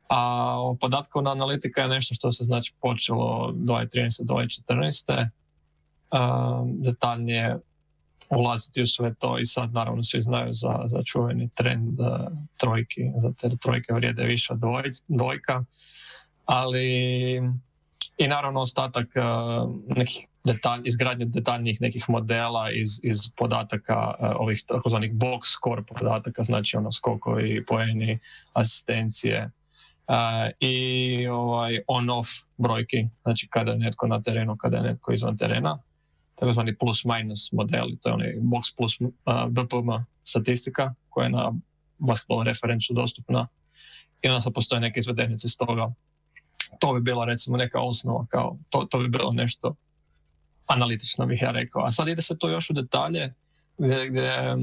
A podatkovna analitika je nešto što se znači počelo 2013. 2014. Detaljnije ulaziti u sve to i sad naravno svi znaju za, za čuveni trend trojki, za te trojke vrijede više od dvojka, ali i naravno ostatak nekih detalj, izgradnje detaljnih nekih modela iz, iz podataka uh, ovih takozvanih box score podataka, znači ono skokovi, poeni, asistencije uh, i ovaj on-off brojki, znači kada je netko na terenu, kada je netko izvan terena, takozvani plus-minus modeli, to je onaj box plus BPM statistika koja je na basketball referencu dostupna i onda sad postoje neke izvedenice s toga. To bi bila recimo neka osnova, kao to, to bi bilo nešto analitično bih ja rekao. A sad ide se to još u detalje gdje, gdje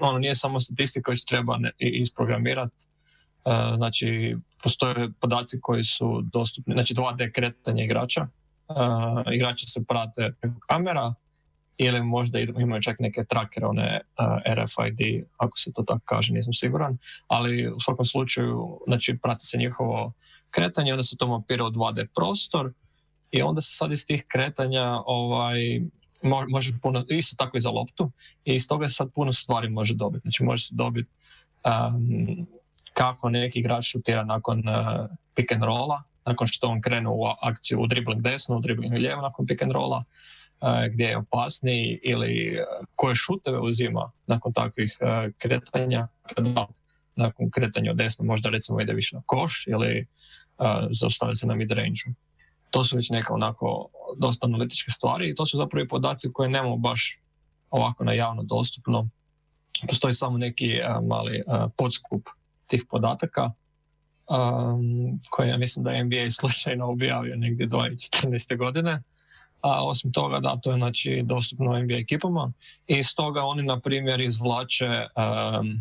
ono nije samo statistika već treba isprogramirati. Uh, znači, postoje podaci koji su dostupni, znači 2D kretanje igrača. Uh, igrači se prate preko kamera ili možda imaju čak neke trackere, one uh, RFID, ako se to tako kaže, nisam siguran. Ali u svakom slučaju, znači, prati se njihovo kretanje, onda se to mapira u 2D prostor i onda se sad iz tih kretanja ovaj, može puno, isto tako i za loptu i iz toga se sad puno stvari može dobiti. Znači može se dobiti um, kako neki igrač šutira nakon uh, pick and rolla, nakon što on krene u akciju u dribbling desno, u dribbling lijevo nakon pick and rolla, uh, gdje je opasniji ili uh, koje šuteve uzima nakon takvih kretanja, kada nakon kretanja od desno možda recimo ide više na koš ili zaustavlja se na mid range to su već neke onako dosta analitičke stvari i to su zapravo i podaci koje nemamo baš ovako na javno dostupno. Postoji samo neki mali podskup tih podataka um, koje ja mislim da je NBA slučajno objavio negdje 2014. godine. A osim toga da to je znači dostupno NBA ekipama i stoga oni na primjer izvlače um,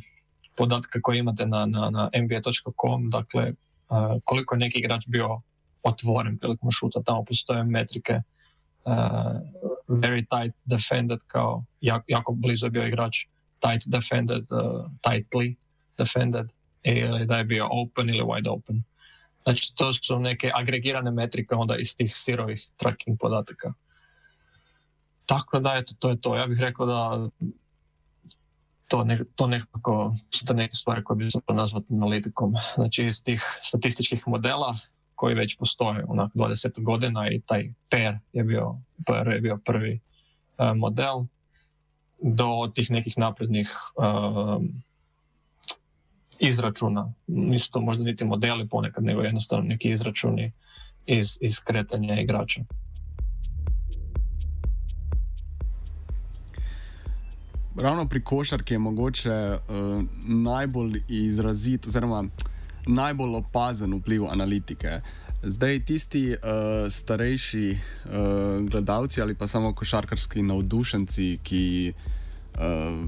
podatke koje imate na, na, na nba.com, dakle uh, koliko je neki igrač bio otvoren prilikom šuta, tamo postoje metrike uh, very tight defended kao jako, jako blizu je bio igrač tight defended, uh, tightly defended ili da je bio open ili wide open. Znači to su neke agregirane metrike onda iz tih sirovih tracking podataka. Tako da eto, to je to. Ja bih rekao da to, ne, to nekako su to neke stvari koje bi se nazvati analitikom. Znači iz tih statističkih modela koji već postoje onak 20 godina i taj PER je bio, PER je bio prvi uh, model do tih nekih naprednih uh, izračuna. Nisu to možda niti modeli ponekad, nego jednostavno neki izračuni iz, iz kretanja igrača. Ravno pri košarki je mogoče uh, najbolj izrazit, oziroma najbolj opazen vpliv analitike. Zdaj, tisti uh, starejši uh, gledalci ali pa samo košarkarski navdušenci, ki uh,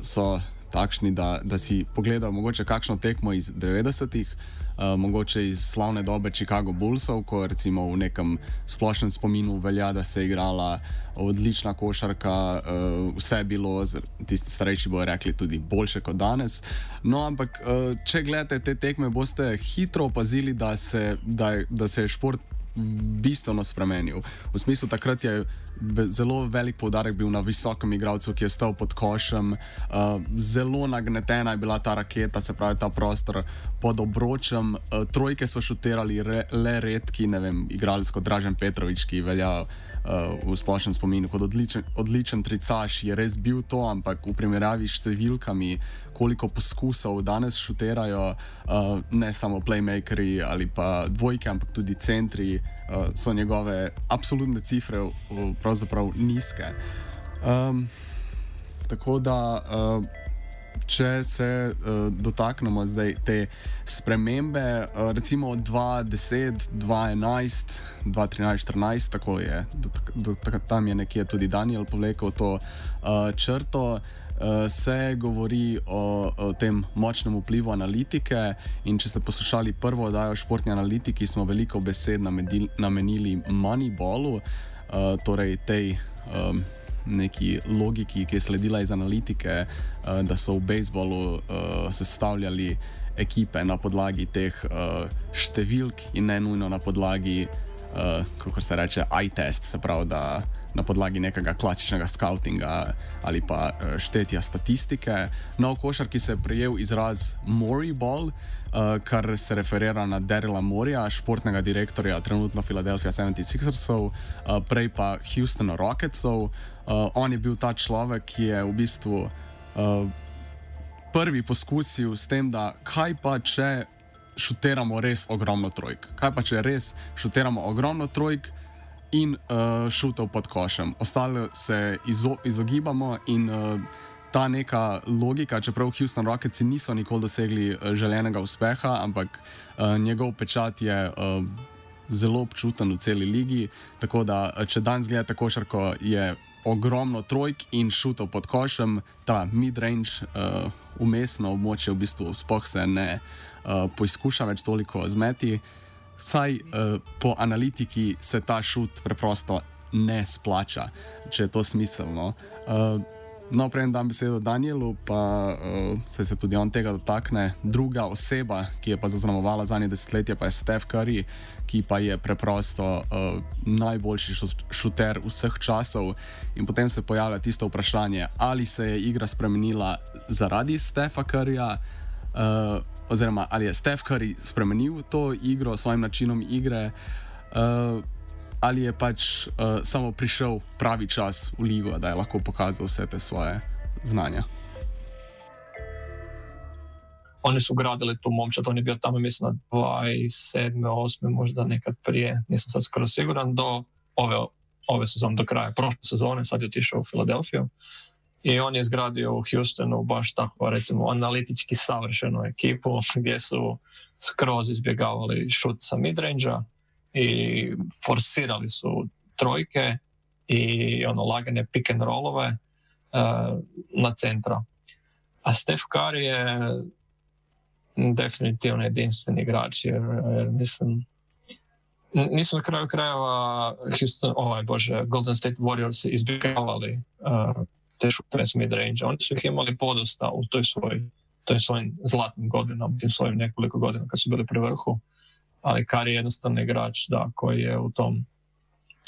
so takšni, da, da si pogledajo mogoče kakšno tekmo iz 90-ih. Uh, mogoče iz slavne dobe Chicago Bullsov, ko recimo v nekem splošnem spominu velja, da se je igrala odlična košarka, uh, vse je bilo, tisti starejši bojo rekli, tudi boljše kot danes. No, ampak uh, če gledate te tekme, boste hitro opazili, da se, da, da se je šport bistveno spremenil. V smislu, takrat je zelo velik poudarek bil na visokem igralcu, ki je stal pod košem, uh, zelo nagnetena je bila ta raketa, se pravi ta prostor pod obročem. Uh, trojke so šutirali re, le redki, ne vem, igralec kot Dražen Petrovič, ki velja uh, v splošnem spominu kot odličen, odličen tricaš, je res bil to, ampak v primerjavi s številkami, koliko poskusov danes šuterajo, uh, ne samo playmakeri ali pa dvojke, ampak tudi centri, uh, so njegove absolutne cifre pravzaprav nizke. Um, tako da. Uh, če se uh, dotaknemo zdaj te spremembe, uh, recimo 2010, 2011, 2013, 2014, tako je, do, do, tam je nekje tudi Daniel povlekel to uh, črto. Uh, se govori o, o tem močnem vplivu analitike. Če ste poslušali prvo oddajo športni analitiki, smo veliko besed namenili Moneyballu, uh, torej tej um, neki logiki, ki je sledila iz analitike, uh, da so v bejzbolu uh, sestavljali ekipe na podlagi teh uh, številk in ne nujno na podlagi, uh, kako se reče, i-test, se pravi, da na podlagi nekega klasičnega skautinga ali pa uh, štetja statistike. Na okošarki se je prijel izraz Moriball. Uh, kar se referira na Derila Morja, športnega direktorja trenutno Philadelphia 76ersov, uh, prej pa Houston Rocketsov. Uh, on je bil ta človek, ki je v bistvu uh, prvi poskusil s tem, da kaj pa če šuteramo res ogromno trojk. Kaj pa če res šuteramo ogromno trojk in uh, šutov pod košem. Ostale se izo izogibamo in uh, ta neka logika, čeprav Houston Rockets niso nikoli dosegli uh, željenega uspeha, ampak uh, njegov pečat je. Uh, Zelo občuten v celi ligi, tako da če danes gledate košarko, je ogromno trojk in šutov pod košem, ta mid-range, uh, umestno območje, v bistvu spoh se ne uh, poizkuša več toliko zmeti. Saj uh, po analitiki se ta šut preprosto ne splača, če je to smiselno. Uh, No, prej dam besedo Danielu, pa uh, se, se tudi on tega dotakne. Druga oseba, ki je pa zaznamovala zadnje desetletje, pa je Steph Curry, ki pa je preprosto uh, najboljši šuter vseh časov. In potem se pojavlja tisto vprašanje, ali se je igra spremenila zaradi Stefa Curryja, uh, oziroma ali je Steph Curry spremenil to igro s svojim načinom igre. Uh, ali je pač uh, samo prišel pravi čas v ligo, da je lahko pokazal vse te svoje znanja. Oni su gradili tu momčad, on je bio tamo mislim na 27. 8. možda nekad prije, nisam sad skoro siguran, do ove, ove sezone, do kraja prošle sezone, sad je otišao u Filadelfiju. I on je izgradio u Houstonu baš tako, recimo, analitički savršenu ekipu gdje su skroz izbjegavali šut sa midrange i forsirali su trojke i ono lagane pick and rollove uh, na centra. A Steph Curry je definitivno jedinstveni igrač jer, jer mislim nisu na kraju krajeva Houston, ovaj bože, Golden State Warriors izbjegavali uh, te šutove s mid-range. Oni su ih imali podosta u toj svoj, toj svojim zlatnim godinama, tim svojim nekoliko godina kad su bili pri vrhu ali Kari je jednostavno igrač da, koji je u tom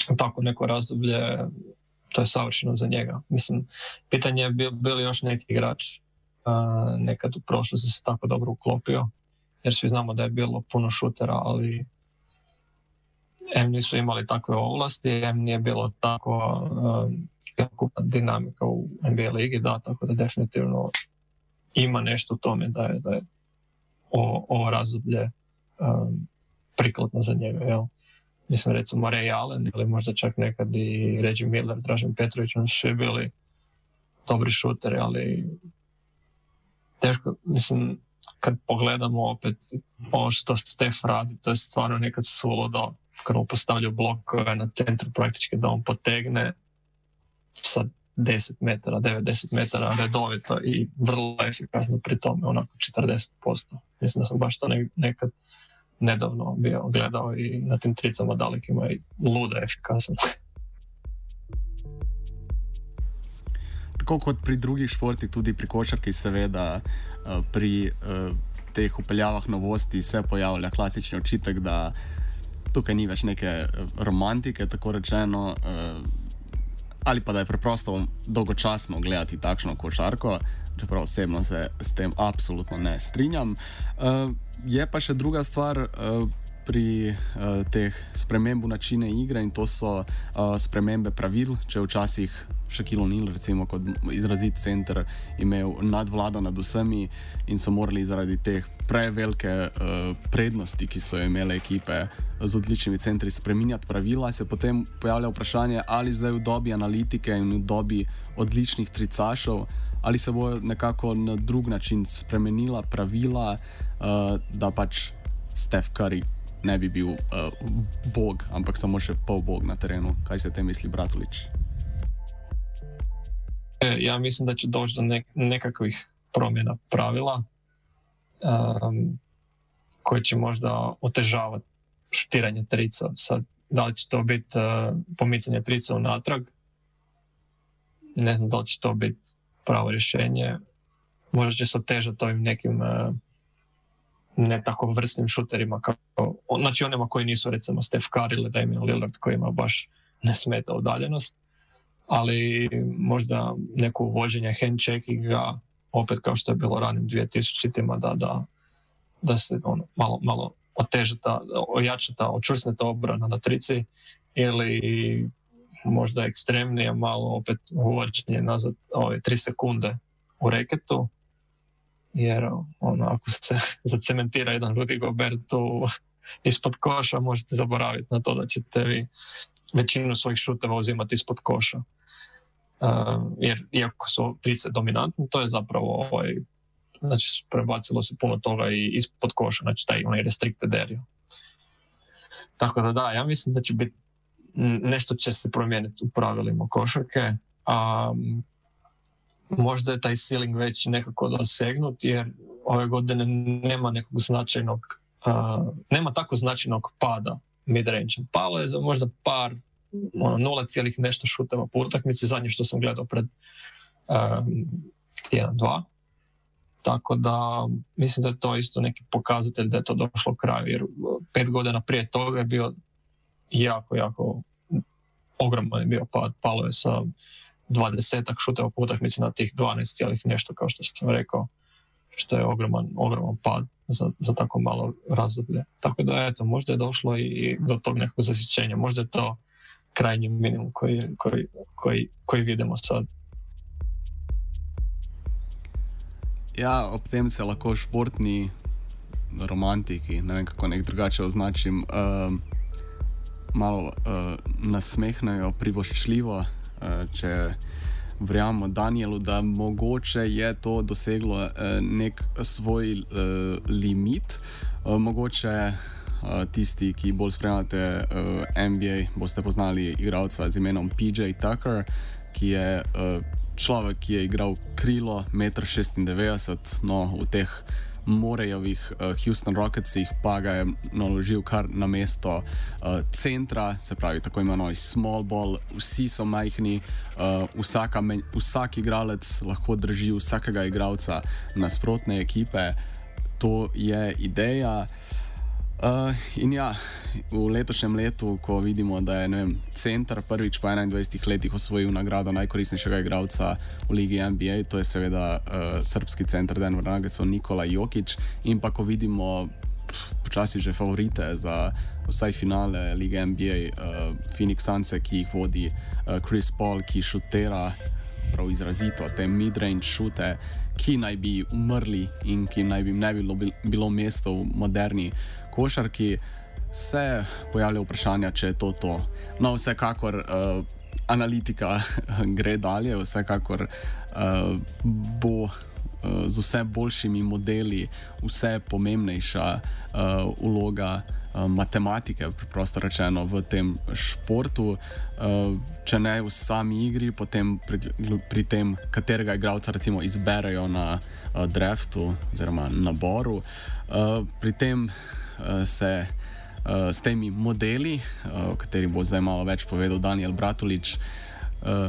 u tako neko razdoblje to je savršeno za njega. Mislim, pitanje je bil, bili još neki igrač uh, nekad u prošlosti se tako dobro uklopio, jer svi znamo da je bilo puno šutera, ali M nisu imali takve ovlasti, M nije bilo tako uh, dinamika u NBA ligi, da, tako da definitivno ima nešto u tome da je, da je ovo razdoblje um, prikladno za njega. Jel? Mislim, recimo Ray Allen ili možda čak nekad i Reggie Miller, Dražen Petrović, oni su bili dobri šuteri, ali teško, mislim, kad pogledamo opet ovo što Stef radi, to je stvarno nekad suludo, kad mu postavljaju blokove na centru praktički da on potegne sa 10 metara, 90 metara redovito i vrlo efikasno pri tome, onako 40%. Mislim da sam baš to nekad nedavno bio gledao i na tim tricama dalekima i luda efikasan. Tako kot pri drugih športih, tudi pri košarki, seveda eh, pri uh, teh upeljavah novosti se pojavlja klasični očitek, da tukaj ni več neke eh, romantike, tako rečeno. Ali pa da je preprosto dolgočasno gledati takšno košarko, čeprav osebno se s tem absolutno ne strinjam. Uh, je pa še druga stvar. Uh, Pri uh, teh spremembah načine igre in to so uh, spremembe pravil, če včasih še Kilo Nil, recimo kot izrazit center, imel nadvlado nad vsemi in so morali zaradi teh prevelike uh, prednosti, ki so imele ekipe z odličnimi centri, spremenjati pravila, se potem pojavlja vprašanje, ali zdaj v dobi analitike in v dobi odličnih tricašov. Ali se bo nekako na drug način spremenila pravila, uh, da pač Stef Curry ne bi bil uh, bog, ampak samo še pol bog na terenu? Kaj se te misli, Bratulič? E, ja mislim da će doći do nek nekakvih promjena pravila um, koje će možda otežavati štiranje trica. Sad, da li će to biti uh, pomicanje trica unatrag, ne znam da li će to biti pravo rješenje. Možda će se otežati ovim nekim uh, ne tako vrsnim šuterima, kao, znači onima koji nisu recimo Steph Curry ili Damian Lillard koji ima baš ne smeta udaljenost ali možda neko uvođenje handcheckinga, opet kao što je bilo ranim 2000-tima, da, da, da se ono, malo, malo oteže ta, ojača ta, očvrsne ta obrana na trici ili možda ekstremnije malo opet uvođenje nazad ove tri sekunde u reketu jer ono, ako se zacementira jedan Rudy Gobert tu ispod koša možete zaboraviti na to da ćete vi većinu svojih šuteva uzimati ispod koša. Uh, jer iako su trice dominantne, to je zapravo ovaj, znači prebacilo se puno toga i ispod koša, znači taj onaj restricted area. Tako da da, ja mislim da će biti nešto će se promijeniti u pravilima košarke, a možda je taj ceiling već nekako dosegnut jer ove godine nema nekog značajnog, uh, nema tako značajnog pada midrange. Palo je za možda par ono, 0, nešto šuteva po utakmici, zadnje što sam gledao pred um, tjedan, dva. Tako da mislim da je to isto neki pokazatelj da je to došlo kraju, jer pet godina prije toga je bio jako, jako ogroman je bio pad, palo je sa 20 šuteva po utakmici na tih 12 cijelih nešto kao što sam rekao, što je ogroman, ogroman pad za, za tako malo razdoblje. Tako da eto, možda je došlo i do tog nekog zasićenja, možda je to krajnji minimum koji, koji, koji, koji vidimo sad. Ja, ob tem se lahko športni romantiki, ne vem kako nek drugače označim, uh, malo uh, nasmehnejo privoščljivo, če verjamemo Danielu, da mogoče je to doseglo uh, nek svoj uh, limit, mogoče tisti, ki bolj spremljate uh, NBA, boste poznali igralca z imenom PJ Tucker, ki je uh, človek, ki je igral krilo 1,96 m, no v teh Morejovih uh, Houston Rocketsih, pa ga je naložil kar na mesto uh, centra, se pravi tako imenovani small ball, vsi so majhni, uh, vsaka, vsak igralec lahko drži vsakega igralca nasprotne ekipe. To je ideja. Uh, in ja, v letošnjem letu, ko vidimo, da je vem, center prvič po 21 letih osvojil nagrado najkoristnejšega igralca v Ligi NBA, to je seveda uh, srpski center Denver Nuggets, Nikola Jokic. In pa ko vidimo počasi že favorite za vsaj finale Lige NBA, uh, Phoenix Suns, ki jih vodi uh, Chris Paul, ki šutera prav izrazito te midrange šute, ki naj bi umrli in ki naj bi ne bilo, bilo mesto v moderni košarki, se pojavlja vprašanje, če je to to. No, vsekakor uh, analitika gre dalje, vsekakor uh, bo. Z vse boljšimi modeli, vse pomembnejša uh, vloga uh, matematike, preprosto rečeno, v tem športu. Uh, če ne v sami igri, potem pri, pri tem, katerega igralca recimo izberejo na uh, draftu oziroma naboru. Uh, pri tem se uh, s temi modeli, uh, o katerih bo zdaj malo več povedal Daniel Bratulič,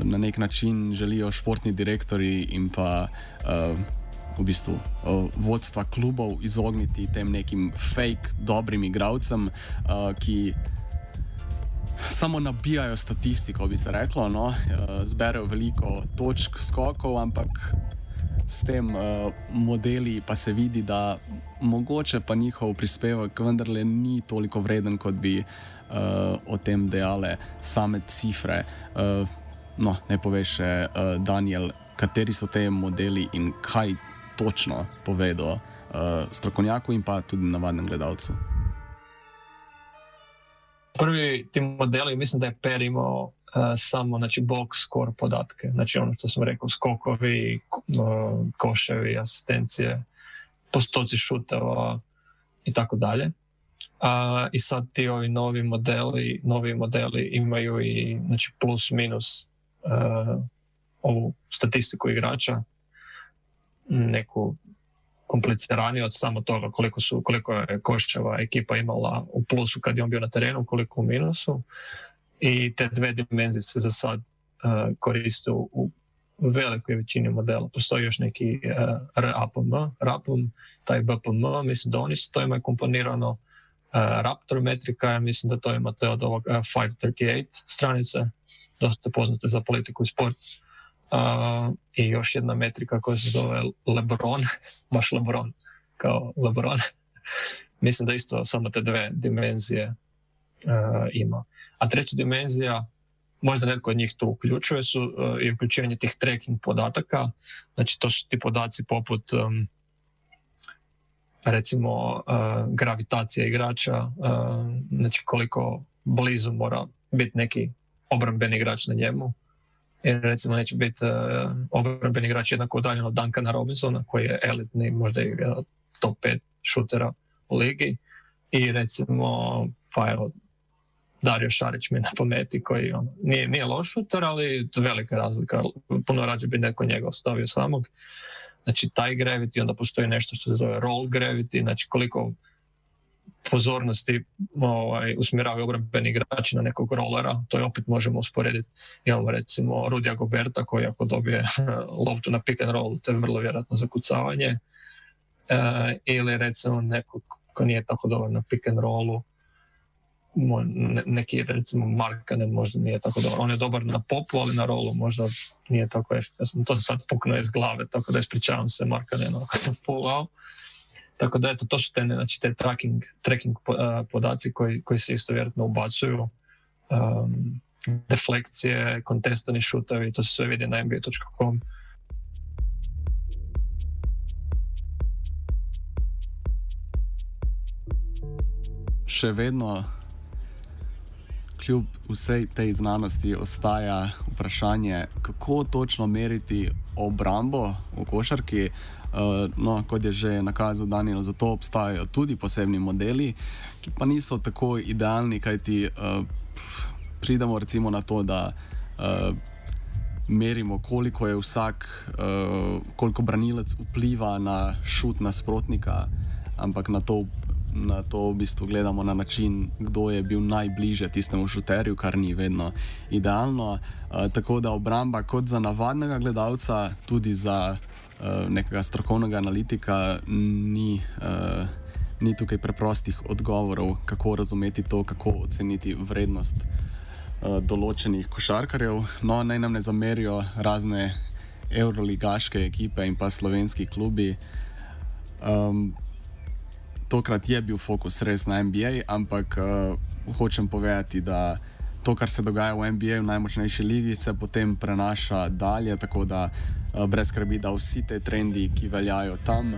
na nek način želijo športni direktori in pa v bistvu vodstva klubov izogniti tem nekim fake dobrim igravcem, ki. Samo nabijajo statistiko, bi se reklo, no? zberejo veliko točk, skokov, ampak s tem uh, modeli pa se vidi, da mogoče pa njihov prispevek vendarle ni toliko vreden, kot bi uh, o tem dejale same cifre. Uh, no, ne poveš, uh, Daniel, kateri so te modeli in kaj točno povedo uh, strokovnjaku in pa tudi navadnem gledalcu. Prvi ti modeli, mislim, da je Per imel uh, samo znači, box score podatke. Znači ono što sam rekao, skokovi, uh, koševi, asistencije, postoci šuteva i tako dalje. I sad ti ovi novi modeli, novi modeli imaju i znači, plus minus uh, ovu statistiku igrača, neku kompliciraniju od samo toga koliko, su, koliko je Košćeva ekipa imala u plusu kad je on bio na terenu, koliko u minusu. I te dve dimenzije se za sad uh, koriste u velikoj većini modela. Postoji još neki uh, RAPM, RAPM, taj BPM, mislim da oni to imaju komponirano. Uh, Raptor metrika, ja mislim da to imate od ovog uh, 538 stranice, dosta poznate za politiku i sport. Uh, I još jedna metrika koja se zove Lebron, baš Lebron, kao Lebron. mislim da isto samo te dve dimenzije uh, ima. A treća dimenzija možda netko od njih to uključuje, su uh, i uključivanje tih tracking podataka. Znači to su ti podaci poput recimo uh, gravitacija igrača, uh, znači koliko blizu mora biti neki obrambeni igrač na njemu. Jer recimo neće biti obrambeni igrač jednako udaljen od Duncana Robinsona koji je elitni, možda i top 5 šutera u ligi. I recimo, pa evo, Dario Šarić mi na pameti koji on, nije, nije loš šuter, ali velika razlika. Puno rađe bi neko njega ostavio samog. Znači taj gravity, onda postoji nešto što se zove roll gravity, znači koliko pozornosti ovaj, usmjeravaju obrambeni igrači na nekog rolera, to je opet možemo usporediti. Imamo recimo Rudija Goberta koji ako dobije loptu na pick and roll, to je vrlo vjerojatno zakucavanje. E, ili recimo nekog ko nije tako dobar na pick and rollu, neki recimo Markanen možda nije tako dobar. On je dobar na popu, ali na rolu možda nije tako efikasan. To se sad puknuo iz glave, tako da ispričavam se Markanenu ako sam pulao. Tako da eto, to su te, znači, te tracking, tracking podaci koji, koji se isto vjerojatno ubacuju. Um, deflekcije, kontestani šutovi, to se sve vidi na nba.com. Še vedno kljub vsej tej znanosti ostaja vprašanje, kako točno meriti obrambo v košarki. Uh, no, kot je že nakazal Daniel, zato obstajajo tudi posebni modeli, ki pa niso tako idealni, kajti uh, pridemo recimo na to, da uh, merimo, koliko je vsak, koliko branilec vpliva na šut nasprotnika, ampak na to na to v bistvu gledamo na način, kdo je bil najbližje tistemu šuterju, kar ni vedno idealno. Uh, tako da obramba, kot za navadnega gledalca, tudi za uh, nekega strokovnega analitika, ni, uh, ni tukaj preprostih odgovorov, kako razumeti to, kako oceniti vrednost uh, določenih košarkarjev. No, naj nam ne zamerijo razne evroligaške ekipe in pa slovenski klubi. Um, tokrat je bil fokus res na NBA, ampak uh, hočem povedati, da to, kar se dogaja v NBA, v najmočnejši ligi, se potem prenaša dalje, tako da uh, brez skrbi, da vsi te trendi, ki veljajo tam,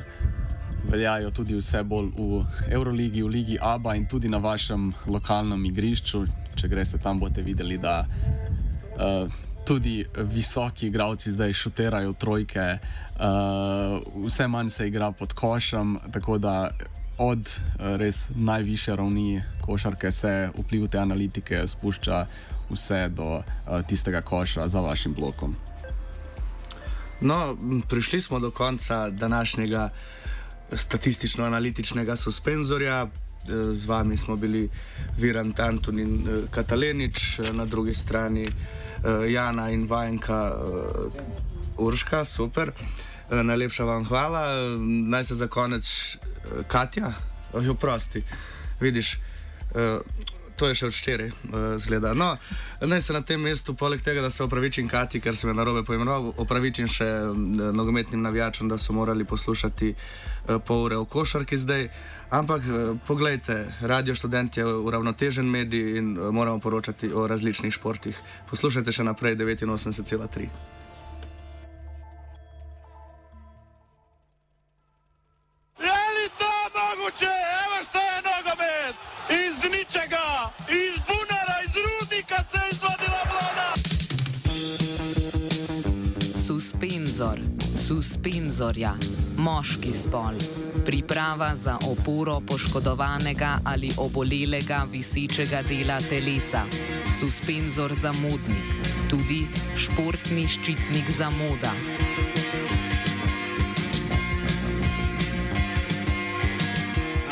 veljajo tudi vse bolj v Euroligi, v Ligi ABA in tudi na vašem lokalnem igrišču. Če greste tam, boste videli, da uh, tudi visoki igralci zdaj šuterajo trojke, uh, vse manj se igra pod košem, tako da od uh, res najviše ravni košarke se vpliv te analitike spušča vse do uh, tistega koša za vašim blokom. No, prišli smo do konca današnjega statistično-analitičnega suspenzorja. Z vami smo bili Virant Anton in Katalenič, na drugi strani Jana in Vajenka Urška, super. Najlepša vam hvala. Naj se za konec Katja, oprosti, vidiš to je še od včeraj, uh, zgleda. No, naj se na tem mestu, poleg tega, da se opravičim Kati, ker sem jo narobe poimenoval, opravičim še uh, nogometnim navijačem, da so morali poslušati uh, pol ure o košarki zdaj. Ampak uh, poglejte, radio študent je uravnotežen medij in uh, moramo poročati o različnih športih. Poslušajte še naprej 89,3. Suspenzorja, moški spol, priprava za oporo poškodovanega ali obolelega visečega dela telesa, suspenzor za modnik, tudi športni ščitnik za moda.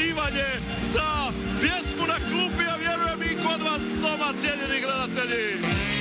uživanje za pjesmu na klupi, a vjerujem i kod vas doma, cijeljeni gledatelji.